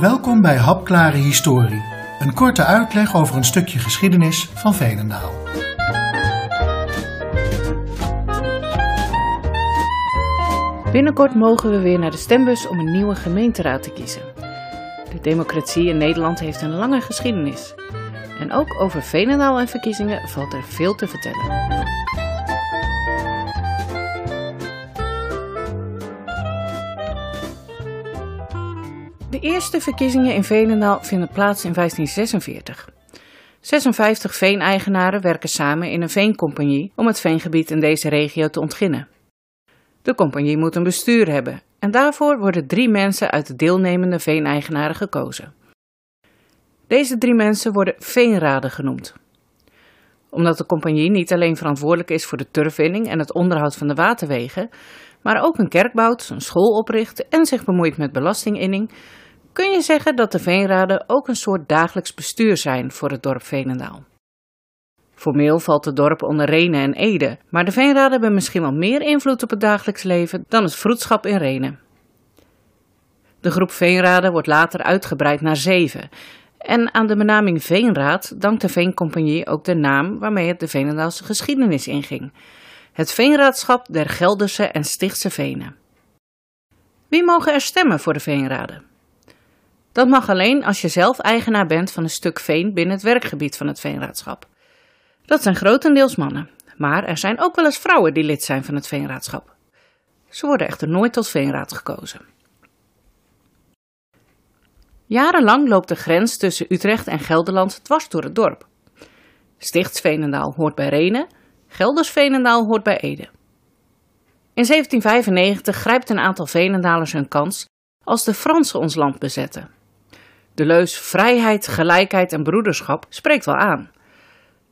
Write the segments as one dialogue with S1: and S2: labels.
S1: Welkom bij Hapklare Historie, een korte uitleg over een stukje geschiedenis van Veenendaal.
S2: Binnenkort mogen we weer naar de stembus om een nieuwe gemeenteraad te kiezen. De democratie in Nederland heeft een lange geschiedenis. En ook over Veenendaal en verkiezingen valt er veel te vertellen. De eerste verkiezingen in Veenendaal vinden plaats in 1546. 56 veeneigenaren werken samen in een veencompagnie om het veengebied in deze regio te ontginnen. De compagnie moet een bestuur hebben en daarvoor worden drie mensen uit de deelnemende veeneigenaren gekozen. Deze drie mensen worden veenraden genoemd. Omdat de compagnie niet alleen verantwoordelijk is voor de turfwinning en het onderhoud van de waterwegen, maar ook een kerk bouwt, een school opricht en zich bemoeit met belastinginning, kun je zeggen dat de veenraden ook een soort dagelijks bestuur zijn voor het dorp Veenendaal. Formeel valt het dorp onder Renen en Ede, maar de veenraden hebben misschien wel meer invloed op het dagelijks leven dan het vroedschap in Renen. De groep veenraden wordt later uitgebreid naar zeven. En aan de benaming Veenraad dankt de Veencompagnie ook de naam waarmee het de Veenendaalse geschiedenis inging. Het Veenraadschap der Gelderse en Stichtse Venen. Wie mogen er stemmen voor de Veenraden? Dat mag alleen als je zelf eigenaar bent van een stuk veen binnen het werkgebied van het Veenraadschap. Dat zijn grotendeels mannen, maar er zijn ook wel eens vrouwen die lid zijn van het Veenraadschap. Ze worden echter nooit tot Veenraad gekozen. Jarenlang loopt de grens tussen Utrecht en Gelderland dwars door het dorp. Stichtsveenendaal hoort bij Renen, Geldersveenendaal hoort bij Ede. In 1795 grijpt een aantal Veenendalers hun kans als de Fransen ons land bezetten. De leus vrijheid, gelijkheid en broederschap spreekt wel aan.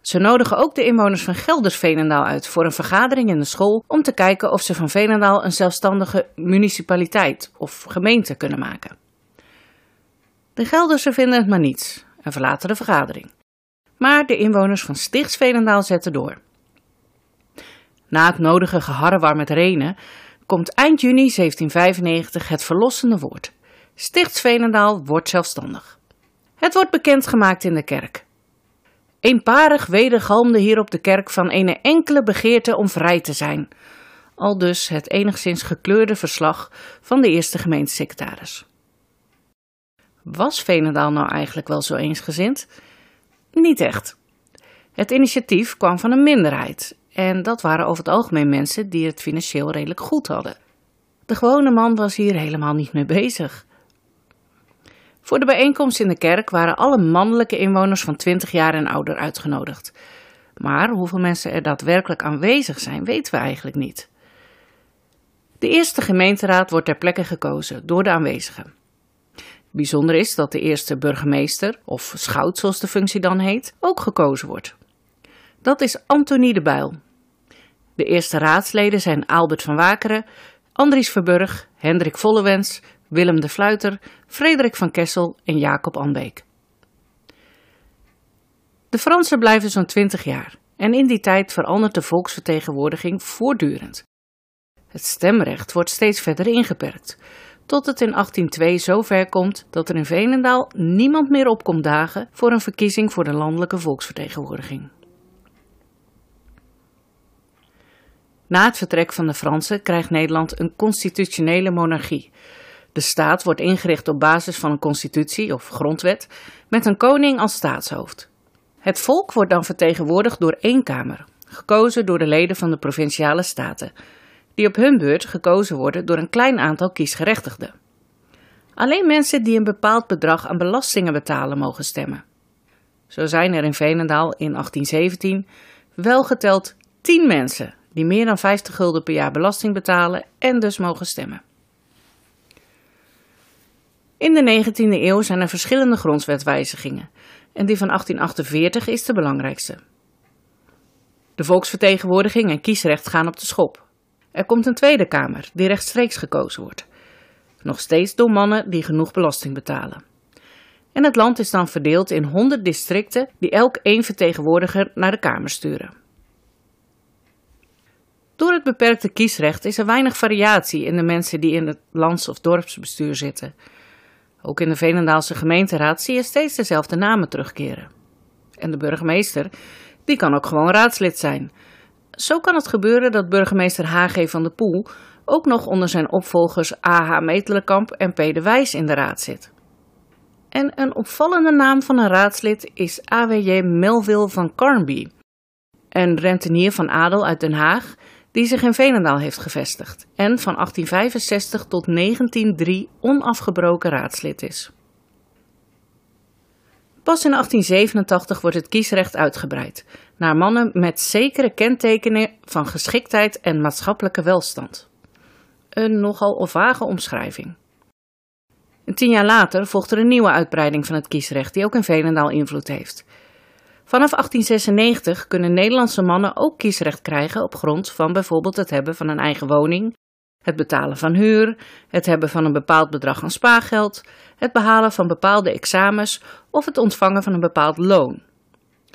S2: Ze nodigen ook de inwoners van Gelders-Veenendaal uit voor een vergadering in de school om te kijken of ze van Veenendaal een zelfstandige municipaliteit of gemeente kunnen maken. De Geldersen vinden het maar niets en verlaten de vergadering. Maar de inwoners van Stichtsveenendaal zetten door. Na het nodige geharrewar met Renen komt eind juni 1795 het verlossende woord. Stichtsveenendaal wordt zelfstandig. Het wordt bekendgemaakt in de kerk. Eenparig wedergalmde hier op de kerk van een enkele begeerte om vrij te zijn. Al dus het enigszins gekleurde verslag van de eerste gemeentesecretaris. Was Veenendaal nou eigenlijk wel zo eensgezind? Niet echt. Het initiatief kwam van een minderheid en dat waren over het algemeen mensen die het financieel redelijk goed hadden. De gewone man was hier helemaal niet mee bezig. Voor de bijeenkomst in de kerk waren alle mannelijke inwoners van 20 jaar en ouder uitgenodigd. Maar hoeveel mensen er daadwerkelijk aanwezig zijn, weten we eigenlijk niet. De eerste gemeenteraad wordt ter plekke gekozen door de aanwezigen. Bijzonder is dat de eerste burgemeester, of schout zoals de functie dan heet, ook gekozen wordt. Dat is Antonie de Bijl. De eerste raadsleden zijn Albert van Wakeren, Andries Verburg, Hendrik Vollewens, Willem de Fluiter, Frederik van Kessel en Jacob Anbeek. De Fransen blijven zo'n twintig jaar en in die tijd verandert de volksvertegenwoordiging voortdurend. Het stemrecht wordt steeds verder ingeperkt, tot het in 1802 zover komt dat er in Veenendaal niemand meer opkomt dagen voor een verkiezing voor de landelijke volksvertegenwoordiging. Na het vertrek van de Fransen krijgt Nederland een constitutionele monarchie. De staat wordt ingericht op basis van een constitutie of grondwet met een koning als staatshoofd. Het volk wordt dan vertegenwoordigd door één kamer, gekozen door de leden van de provinciale staten, die op hun beurt gekozen worden door een klein aantal kiesgerechtigden. Alleen mensen die een bepaald bedrag aan belastingen betalen mogen stemmen. Zo zijn er in Veenendaal in 1817 wel geteld 10 mensen die meer dan 50 gulden per jaar belasting betalen en dus mogen stemmen. In de 19e eeuw zijn er verschillende grondwetwijzigingen en die van 1848 is de belangrijkste. De volksvertegenwoordiging en kiesrecht gaan op de schop. Er komt een Tweede Kamer die rechtstreeks gekozen wordt. Nog steeds door mannen die genoeg belasting betalen. En het land is dan verdeeld in 100 districten die elk één vertegenwoordiger naar de Kamer sturen. Door het beperkte kiesrecht is er weinig variatie in de mensen die in het lands- of dorpsbestuur zitten. Ook in de Venendaalse gemeenteraad zie je steeds dezelfde namen terugkeren. En de burgemeester, die kan ook gewoon raadslid zijn. Zo kan het gebeuren dat burgemeester H.G. van de Poel ook nog onder zijn opvolgers A.H. Metelenkamp en P. de Wijs in de raad zit. En een opvallende naam van een raadslid is A.W.J. Melville van Carnby, een rentenier van adel uit Den Haag die zich in Veenendaal heeft gevestigd en van 1865 tot 1903 onafgebroken raadslid is. Pas in 1887 wordt het kiesrecht uitgebreid naar mannen met zekere kentekenen van geschiktheid en maatschappelijke welstand. Een nogal vage omschrijving. tien jaar later volgt er een nieuwe uitbreiding van het kiesrecht die ook in Veenendaal invloed heeft. Vanaf 1896 kunnen Nederlandse mannen ook kiesrecht krijgen op grond van bijvoorbeeld het hebben van een eigen woning, het betalen van huur, het hebben van een bepaald bedrag aan spaargeld, het behalen van bepaalde examens of het ontvangen van een bepaald loon.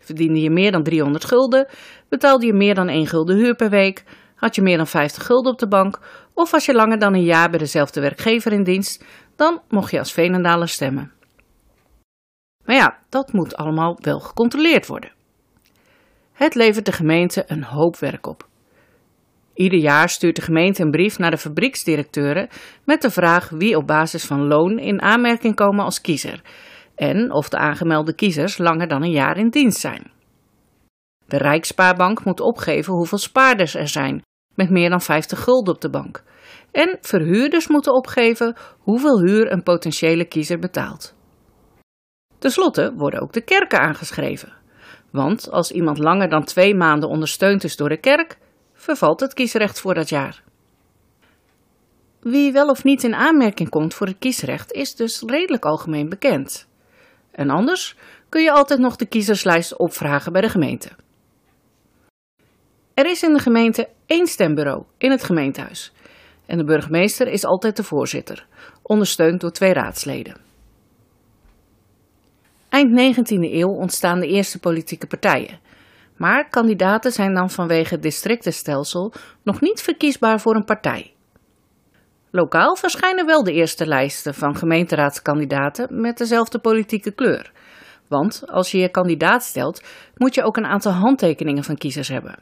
S2: Verdiende je meer dan 300 gulden, betaalde je meer dan 1 gulden huur per week, had je meer dan 50 gulden op de bank of was je langer dan een jaar bij dezelfde werkgever in dienst, dan mocht je als Veenendaler stemmen. Maar ja, dat moet allemaal wel gecontroleerd worden. Het levert de gemeente een hoop werk op. Ieder jaar stuurt de gemeente een brief naar de fabrieksdirecteuren met de vraag wie op basis van loon in aanmerking komen als kiezer en of de aangemelde kiezers langer dan een jaar in dienst zijn. De Rijksspaarbank moet opgeven hoeveel spaarders er zijn met meer dan 50 gulden op de bank. En verhuurders moeten opgeven hoeveel huur een potentiële kiezer betaalt. Ten slotte worden ook de kerken aangeschreven. Want als iemand langer dan twee maanden ondersteund is door de kerk, vervalt het kiesrecht voor dat jaar. Wie wel of niet in aanmerking komt voor het kiesrecht is dus redelijk algemeen bekend. En anders kun je altijd nog de kiezerslijst opvragen bij de gemeente. Er is in de gemeente één stembureau in het gemeentehuis. En de burgemeester is altijd de voorzitter, ondersteund door twee raadsleden. Eind 19e eeuw ontstaan de eerste politieke partijen. Maar kandidaten zijn dan vanwege het districtenstelsel nog niet verkiesbaar voor een partij. Lokaal verschijnen wel de eerste lijsten van gemeenteraadskandidaten met dezelfde politieke kleur. Want als je je kandidaat stelt, moet je ook een aantal handtekeningen van kiezers hebben.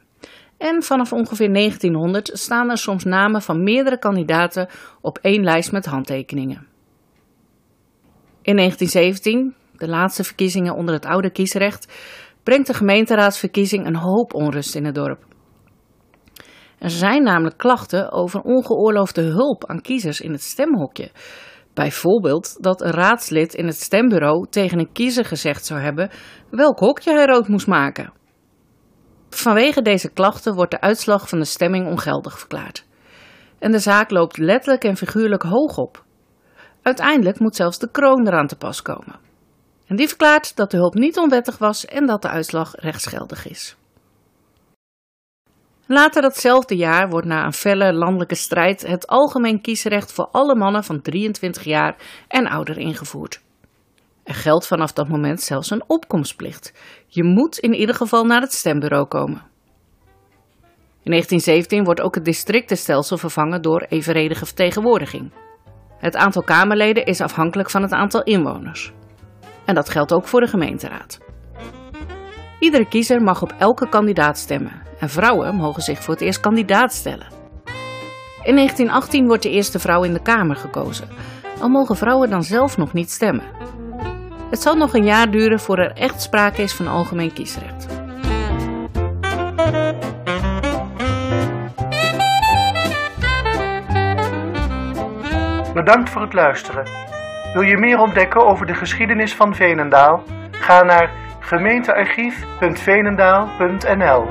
S2: En vanaf ongeveer 1900 staan er soms namen van meerdere kandidaten op één lijst met handtekeningen. In 1917, de laatste verkiezingen onder het oude kiesrecht, brengt de gemeenteraadsverkiezing een hoop onrust in het dorp. Er zijn namelijk klachten over ongeoorloofde hulp aan kiezers in het stemhokje. Bijvoorbeeld dat een raadslid in het stembureau tegen een kiezer gezegd zou hebben welk hokje hij rood moest maken. Vanwege deze klachten wordt de uitslag van de stemming ongeldig verklaard. En de zaak loopt letterlijk en figuurlijk hoog op. Uiteindelijk moet zelfs de kroon eraan te pas komen. En die verklaart dat de hulp niet onwettig was en dat de uitslag rechtsgeldig is. Later datzelfde jaar wordt na een felle landelijke strijd het algemeen kiesrecht voor alle mannen van 23 jaar en ouder ingevoerd. Er geldt vanaf dat moment zelfs een opkomstplicht. Je moet in ieder geval naar het stembureau komen. In 1917 wordt ook het districtenstelsel vervangen door evenredige vertegenwoordiging. Het aantal Kamerleden is afhankelijk van het aantal inwoners. En dat geldt ook voor de gemeenteraad. Iedere kiezer mag op elke kandidaat stemmen en vrouwen mogen zich voor het eerst kandidaat stellen. In 1918 wordt de eerste vrouw in de Kamer gekozen, al mogen vrouwen dan zelf nog niet stemmen. Het zal nog een jaar duren voor er echt sprake is van algemeen kiesrecht.
S1: Bedankt voor het luisteren. Wil je meer ontdekken over de geschiedenis van Veenendaal? Ga naar gemeentearchief.veenendaal.nl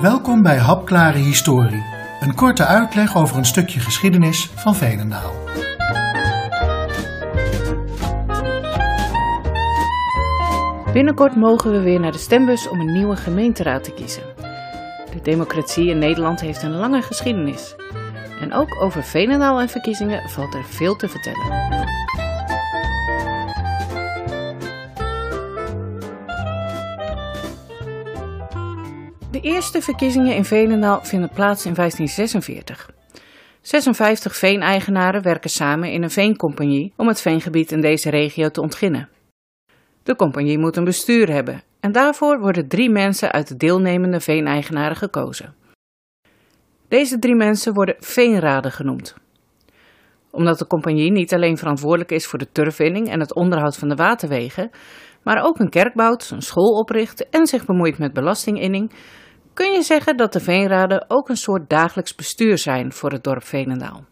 S1: Welkom bij Hapklare Historie, een korte uitleg over een stukje geschiedenis van Veenendaal.
S2: Binnenkort mogen we weer naar de stembus om een nieuwe gemeenteraad te kiezen. De democratie in Nederland heeft een lange geschiedenis. En ook over Veenendaal en verkiezingen valt er veel te vertellen. De eerste verkiezingen in Veenendaal vinden plaats in 1546. 56 veeneigenaren werken samen in een veencompagnie om het veengebied in deze regio te ontginnen. De compagnie moet een bestuur hebben en daarvoor worden drie mensen uit de deelnemende veeneigenaren gekozen. Deze drie mensen worden veenraden genoemd. Omdat de compagnie niet alleen verantwoordelijk is voor de turfwinning en het onderhoud van de waterwegen, maar ook een kerk bouwt, een school opricht en zich bemoeit met belastinginning, kun je zeggen dat de veenraden ook een soort dagelijks bestuur zijn voor het dorp Veenendaal.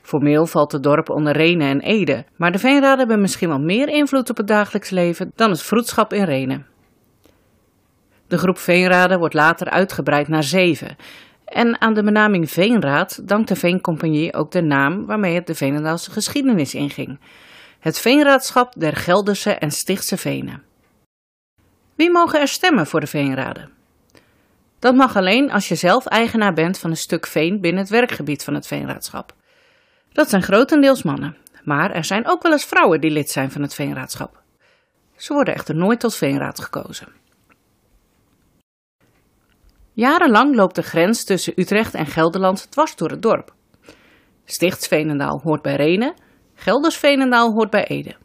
S2: Formeel valt het dorp onder Renen en Ede, maar de veenraden hebben misschien wel meer invloed op het dagelijks leven dan het vroedschap in Renen. De groep veenraden wordt later uitgebreid naar zeven. En aan de benaming Veenraad dankt de Veencompagnie ook de naam waarmee het de Veenendaalse geschiedenis inging. Het Veenraadschap der Gelderse en Stichtse Venen. Wie mogen er stemmen voor de Veenraden? Dat mag alleen als je zelf eigenaar bent van een stuk veen binnen het werkgebied van het Veenraadschap. Dat zijn grotendeels mannen, maar er zijn ook wel eens vrouwen die lid zijn van het Veenraadschap. Ze worden echter nooit tot Veenraad gekozen. Jarenlang loopt de grens tussen Utrecht en Gelderland dwars door het dorp. Stichtsveenendaal hoort bij Renen, Geldersveenendaal hoort bij Ede.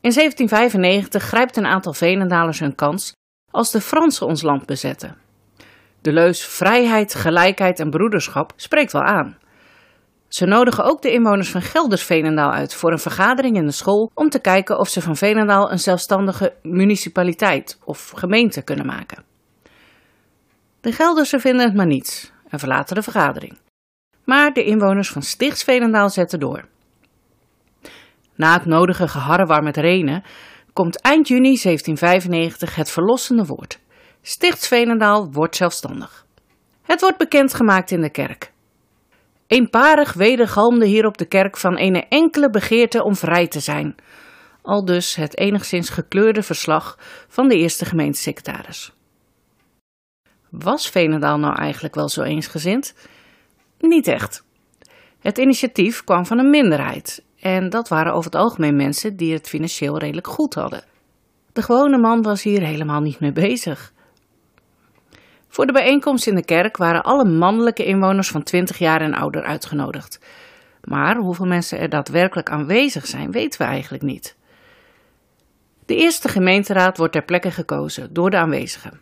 S2: In 1795 grijpt een aantal Veenendalers hun kans als de Fransen ons land bezetten. De leus vrijheid, gelijkheid en broederschap spreekt wel aan. Ze nodigen ook de inwoners van Gelders-Veenendaal uit voor een vergadering in de school om te kijken of ze van Veenendaal een zelfstandige municipaliteit of gemeente kunnen maken. De Geldersen vinden het maar niets en verlaten de vergadering. Maar de inwoners van Stichtsveenendaal zetten door. Na het nodige geharrewar met Renen komt eind juni 1795 het verlossende woord. Stichtsveenendaal wordt zelfstandig. Het wordt bekendgemaakt in de kerk. Eenparig wedergalmde hier op de kerk van een enkele begeerte om vrij te zijn. Al dus het enigszins gekleurde verslag van de eerste gemeentesecretaris. Was Veenendaal nou eigenlijk wel zo eensgezind? Niet echt. Het initiatief kwam van een minderheid en dat waren over het algemeen mensen die het financieel redelijk goed hadden. De gewone man was hier helemaal niet mee bezig. Voor de bijeenkomst in de kerk waren alle mannelijke inwoners van 20 jaar en ouder uitgenodigd. Maar hoeveel mensen er daadwerkelijk aanwezig zijn, weten we eigenlijk niet. De eerste gemeenteraad wordt ter plekke gekozen door de aanwezigen.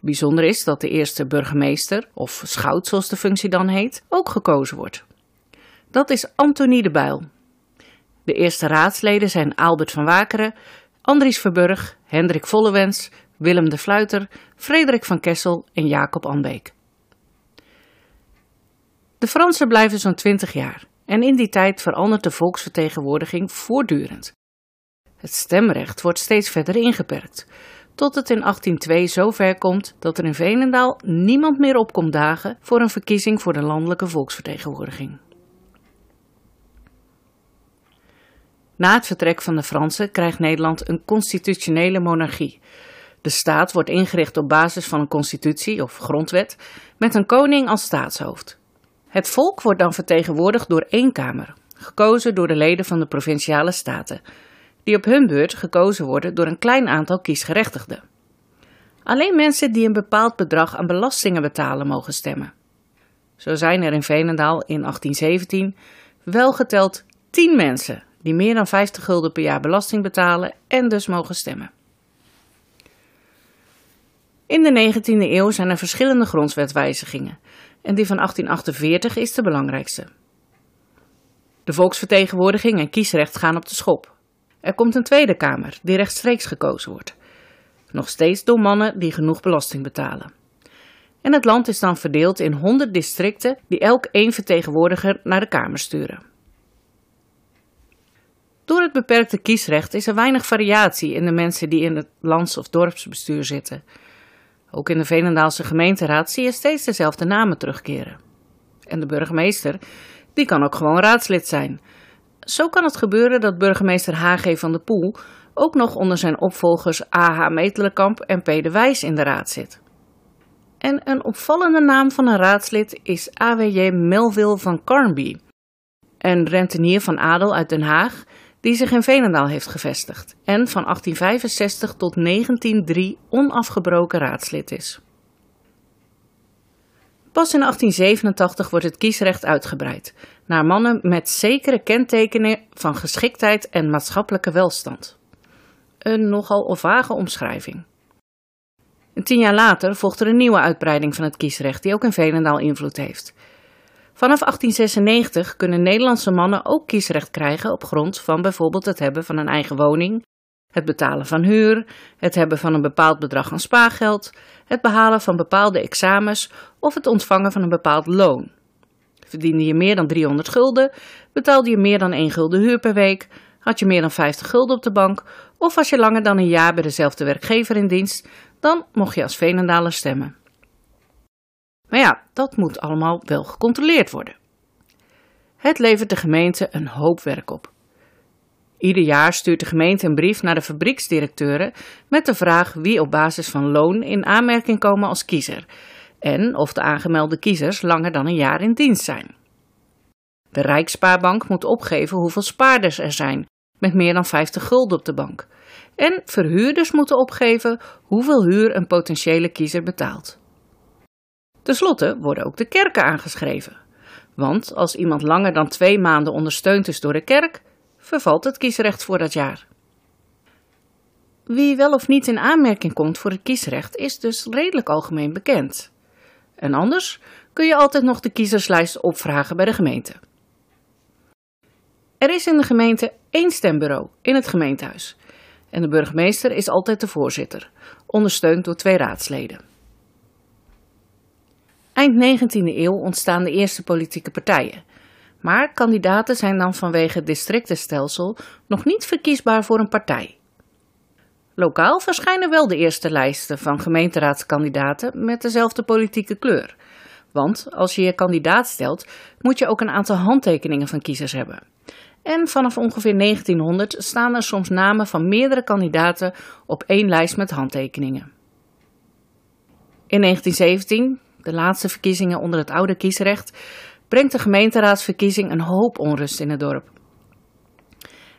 S2: Bijzonder is dat de eerste burgemeester, of schout zoals de functie dan heet, ook gekozen wordt. Dat is Antonie de Bijl. De eerste raadsleden zijn Albert van Wakeren, Andries Verburg, Hendrik Vollewens, Willem de Fluiter, Frederik van Kessel en Jacob Anbeek. De Fransen blijven zo'n twintig jaar en in die tijd verandert de volksvertegenwoordiging voortdurend. Het stemrecht wordt steeds verder ingeperkt, tot het in 1802 zo ver komt dat er in Veenendaal niemand meer opkomt dagen voor een verkiezing voor de landelijke volksvertegenwoordiging. Na het vertrek van de Fransen krijgt Nederland een constitutionele monarchie. De staat wordt ingericht op basis van een constitutie of grondwet met een koning als staatshoofd. Het volk wordt dan vertegenwoordigd door één kamer, gekozen door de leden van de provinciale staten, die op hun beurt gekozen worden door een klein aantal kiesgerechtigden. Alleen mensen die een bepaald bedrag aan belastingen betalen mogen stemmen. Zo zijn er in Veenendaal in 1817 wel geteld 10 mensen die meer dan 50 gulden per jaar belasting betalen en dus mogen stemmen. In de 19e eeuw zijn er verschillende grondwetwijzigingen en die van 1848 is de belangrijkste. De volksvertegenwoordiging en kiesrecht gaan op de schop. Er komt een Tweede Kamer die rechtstreeks gekozen wordt. Nog steeds door mannen die genoeg belasting betalen. En het land is dan verdeeld in 100 districten die elk één vertegenwoordiger naar de Kamer sturen. Door het beperkte kiesrecht is er weinig variatie in de mensen die in het lands- of dorpsbestuur zitten. Ook in de Venendaalse gemeenteraad zie je steeds dezelfde namen terugkeren. En de burgemeester, die kan ook gewoon raadslid zijn. Zo kan het gebeuren dat burgemeester H.G. van de Poel ook nog onder zijn opvolgers A.H. Metelenkamp en P. de Wijs in de raad zit. En een opvallende naam van een raadslid is AWJ Melville van Carnby, een rentenier van adel uit Den Haag die zich in Veenendaal heeft gevestigd en van 1865 tot 1903 onafgebroken raadslid is. Pas in 1887 wordt het kiesrecht uitgebreid naar mannen met zekere kentekenen van geschiktheid en maatschappelijke welstand. Een nogal vage omschrijving. En tien jaar later volgt er een nieuwe uitbreiding van het kiesrecht die ook in Veenendaal invloed heeft. Vanaf 1896 kunnen Nederlandse mannen ook kiesrecht krijgen op grond van bijvoorbeeld het hebben van een eigen woning, het betalen van huur, het hebben van een bepaald bedrag aan spaargeld, het behalen van bepaalde examens of het ontvangen van een bepaald loon. Verdiende je meer dan 300 gulden, betaalde je meer dan 1 gulden huur per week, had je meer dan 50 gulden op de bank of was je langer dan een jaar bij dezelfde werkgever in dienst, dan mocht je als Veenendaler stemmen. Maar ja, dat moet allemaal wel gecontroleerd worden. Het levert de gemeente een hoop werk op. Ieder jaar stuurt de gemeente een brief naar de fabrieksdirecteuren met de vraag wie op basis van loon in aanmerking komen als kiezer en of de aangemelde kiezers langer dan een jaar in dienst zijn. De Rijksspaarbank moet opgeven hoeveel spaarders er zijn met meer dan 50 gulden op de bank. En verhuurders moeten opgeven hoeveel huur een potentiële kiezer betaalt. Ten slotte worden ook de kerken aangeschreven. Want als iemand langer dan twee maanden ondersteund is door de kerk, vervalt het kiesrecht voor dat jaar. Wie wel of niet in aanmerking komt voor het kiesrecht is dus redelijk algemeen bekend. En anders kun je altijd nog de kiezerslijst opvragen bij de gemeente. Er is in de gemeente één stembureau in het gemeentehuis. En de burgemeester is altijd de voorzitter, ondersteund door twee raadsleden. Eind 19e eeuw ontstaan de eerste politieke partijen. Maar kandidaten zijn dan vanwege het districtenstelsel nog niet verkiesbaar voor een partij. Lokaal verschijnen wel de eerste lijsten van gemeenteraadskandidaten met dezelfde politieke kleur. Want als je je kandidaat stelt, moet je ook een aantal handtekeningen van kiezers hebben. En vanaf ongeveer 1900 staan er soms namen van meerdere kandidaten op één lijst met handtekeningen. In 1917, de laatste verkiezingen onder het oude kiesrecht, brengt de gemeenteraadsverkiezing een hoop onrust in het dorp.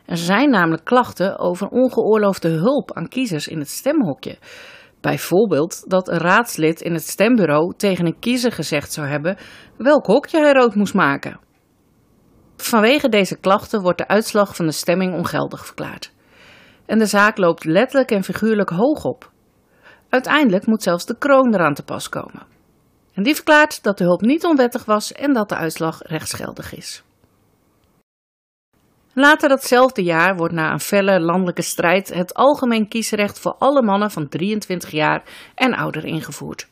S2: Er zijn namelijk klachten over ongeoorloofde hulp aan kiezers in het stemhokje. Bijvoorbeeld dat een raadslid in het stembureau tegen een kiezer gezegd zou hebben welk hokje hij rood moest maken. Vanwege deze klachten wordt de uitslag van de stemming ongeldig verklaard. En de zaak loopt letterlijk en figuurlijk hoog op. Uiteindelijk moet zelfs de kroon eraan te pas komen. En die verklaart dat de hulp niet onwettig was en dat de uitslag rechtsgeldig is. Later datzelfde jaar wordt na een felle landelijke strijd het algemeen kiesrecht voor alle mannen van 23 jaar en ouder ingevoerd.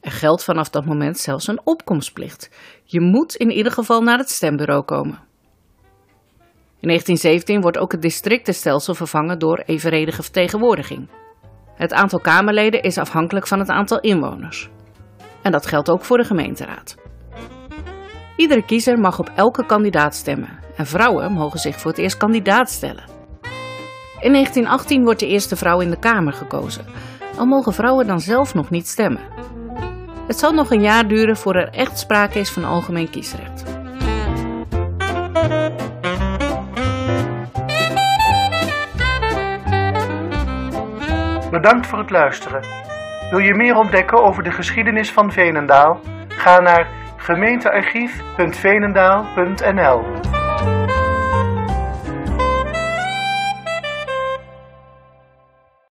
S2: Er geldt vanaf dat moment zelfs een opkomstplicht. Je moet in ieder geval naar het stembureau komen. In 1917 wordt ook het districtenstelsel vervangen door evenredige vertegenwoordiging. Het aantal Kamerleden is afhankelijk van het aantal inwoners. En dat geldt ook voor de gemeenteraad. Iedere kiezer mag op elke kandidaat stemmen en vrouwen mogen zich voor het eerst kandidaat stellen. In 1918 wordt de eerste vrouw in de Kamer gekozen, al mogen vrouwen dan zelf nog niet stemmen. Het zal nog een jaar duren voor er echt sprake is van algemeen kiesrecht.
S1: Bedankt voor het luisteren. Wil je meer ontdekken over de geschiedenis van Veenendaal? Ga naar gemeentearchief.veenendaal.nl